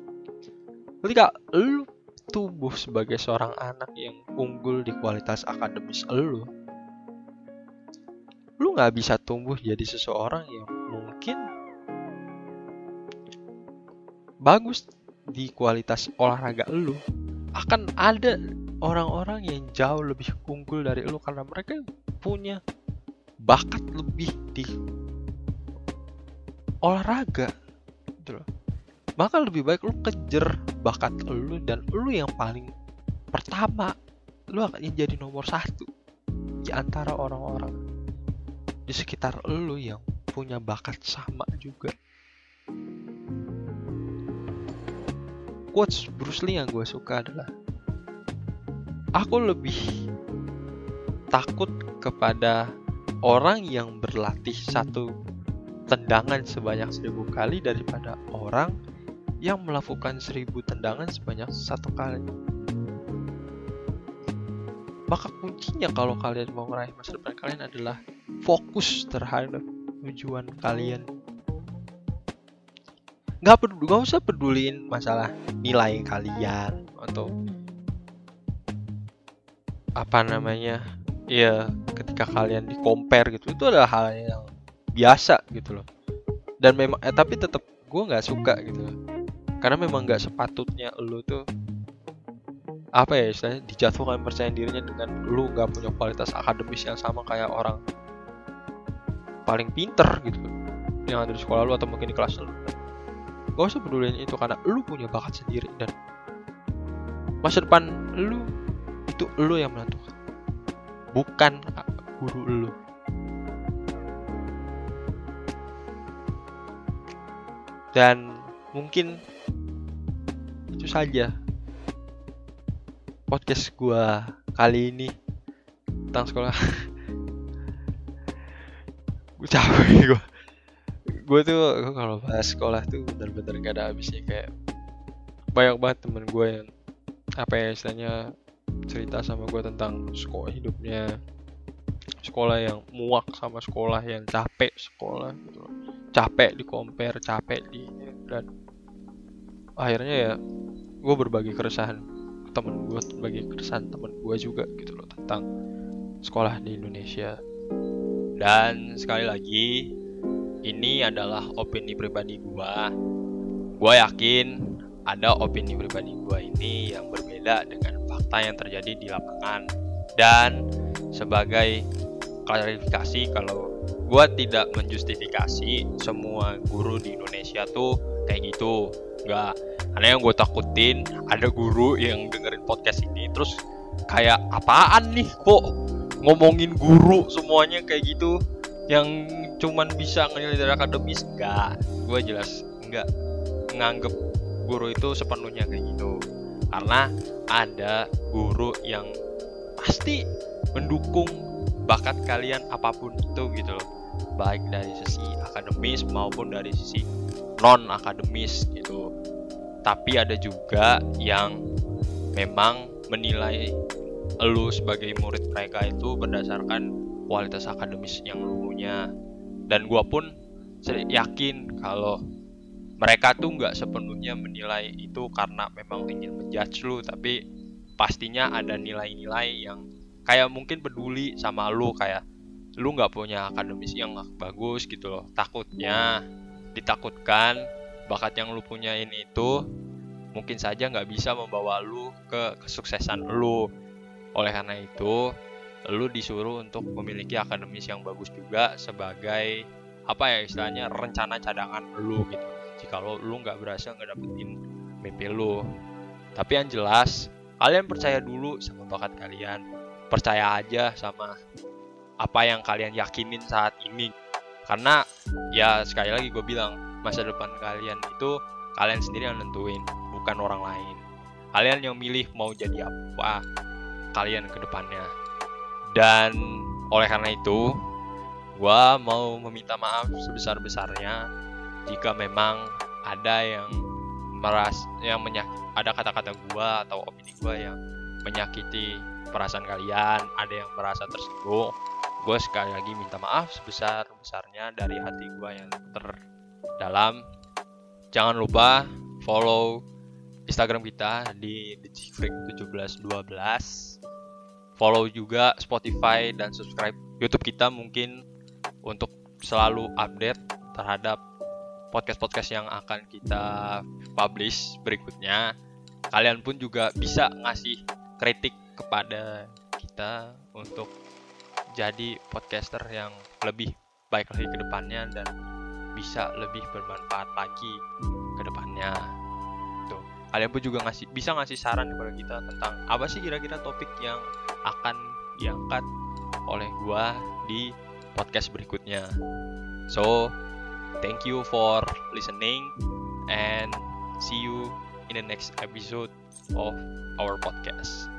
Ketika lu tumbuh sebagai seorang anak yang unggul di kualitas akademis lu, lu nggak bisa tumbuh jadi seseorang yang mungkin bagus di kualitas olahraga lu. Akan ada orang-orang yang jauh lebih unggul dari lu karena mereka punya bakat lebih di olahraga gitu loh maka lebih baik lu kejar bakat lu dan lu yang paling pertama lu akan jadi nomor satu di antara orang-orang di sekitar lu yang punya bakat sama juga quotes Bruce Lee yang gue suka adalah aku lebih takut kepada orang yang berlatih satu tendangan sebanyak seribu kali daripada orang yang melakukan seribu tendangan sebanyak satu kali. Maka kuncinya kalau kalian mau meraih masa depan kalian adalah fokus terhadap tujuan kalian. Gak, peduli, gak usah peduliin masalah nilai kalian atau apa namanya ya ketika kalian di compare gitu itu adalah hal yang biasa gitu loh dan memang eh, tapi tetap gue nggak suka gitu loh karena memang nggak sepatutnya lo tuh apa ya istilahnya dijatuhkan percaya dirinya dengan lu nggak punya kualitas akademis yang sama kayak orang paling pinter gitu. Yang ada di sekolah lu atau mungkin di kelas lu. Gak usah peduliin itu karena lu punya bakat sendiri dan masa depan lu itu lu yang menentukan. Bukan guru lu. Dan mungkin itu saja podcast gua kali ini tentang sekolah capek gue gue tuh gua kalau bahas sekolah tuh bener-bener gak ada habisnya kayak banyak banget temen gue yang apa ya istilahnya cerita sama gue tentang sekolah hidupnya sekolah yang muak sama sekolah yang capek sekolah gitu loh. capek di compare capek di dan akhirnya ya gue berbagi keresahan temen gue sebagai keresahan temen gue juga gitu loh tentang sekolah di Indonesia dan sekali lagi ini adalah opini pribadi gue gue yakin ada opini pribadi gue ini yang berbeda dengan fakta yang terjadi di lapangan. Dan sebagai klarifikasi kalau gue tidak menjustifikasi semua guru di Indonesia tuh kayak gitu. Nggak. Karena yang gue takutin ada guru yang dengerin podcast ini terus kayak apaan nih kok ngomongin guru semuanya kayak gitu yang cuman bisa ngenilai dari akademis enggak. Gue jelas enggak nganggep guru itu sepenuhnya kayak gitu. Karena ada guru yang pasti mendukung bakat kalian apa pun itu gitu loh. Baik dari sisi akademis maupun dari sisi non akademis gitu. Tapi ada juga yang memang menilai lu sebagai murid mereka itu berdasarkan kualitas akademis yang lu punya. Dan gua pun yakin kalau mereka tuh nggak sepenuhnya menilai itu karena memang ingin menjudge lu tapi pastinya ada nilai-nilai yang kayak mungkin peduli sama lu kayak lu nggak punya akademis yang bagus gitu loh. Takutnya ditakutkan bakat yang lu punya ini itu mungkin saja nggak bisa membawa lu ke kesuksesan lu oleh karena itu lu disuruh untuk memiliki akademis yang bagus juga sebagai apa ya istilahnya rencana cadangan lu gitu. Jika lo lu nggak berhasil ngedapetin mimpi lu. Tapi yang jelas kalian percaya dulu sama bakat kalian. Percaya aja sama apa yang kalian yakinin saat ini. Karena ya sekali lagi gue bilang masa depan kalian itu kalian sendiri yang nentuin bukan orang lain. Kalian yang milih mau jadi apa kalian ke depannya. Dan oleh karena itu gue mau meminta maaf sebesar-besarnya jika memang ada yang meras yang menyak ada kata-kata gue atau opini gue yang menyakiti perasaan kalian ada yang merasa tersinggung gue sekali lagi minta maaf sebesar besarnya dari hati gue yang terdalam. Jangan lupa follow Instagram kita di thecikfreak1712 follow juga Spotify dan subscribe YouTube kita mungkin untuk selalu update terhadap podcast-podcast yang akan kita publish berikutnya kalian pun juga bisa ngasih kritik kepada kita untuk jadi podcaster yang lebih baik lagi ke depannya dan bisa lebih bermanfaat lagi ke depannya. Kalian pun juga ngasih bisa ngasih saran kepada kita tentang apa sih kira-kira topik yang akan diangkat oleh gua di podcast berikutnya. So, thank you for listening and see you in the next episode of our podcast.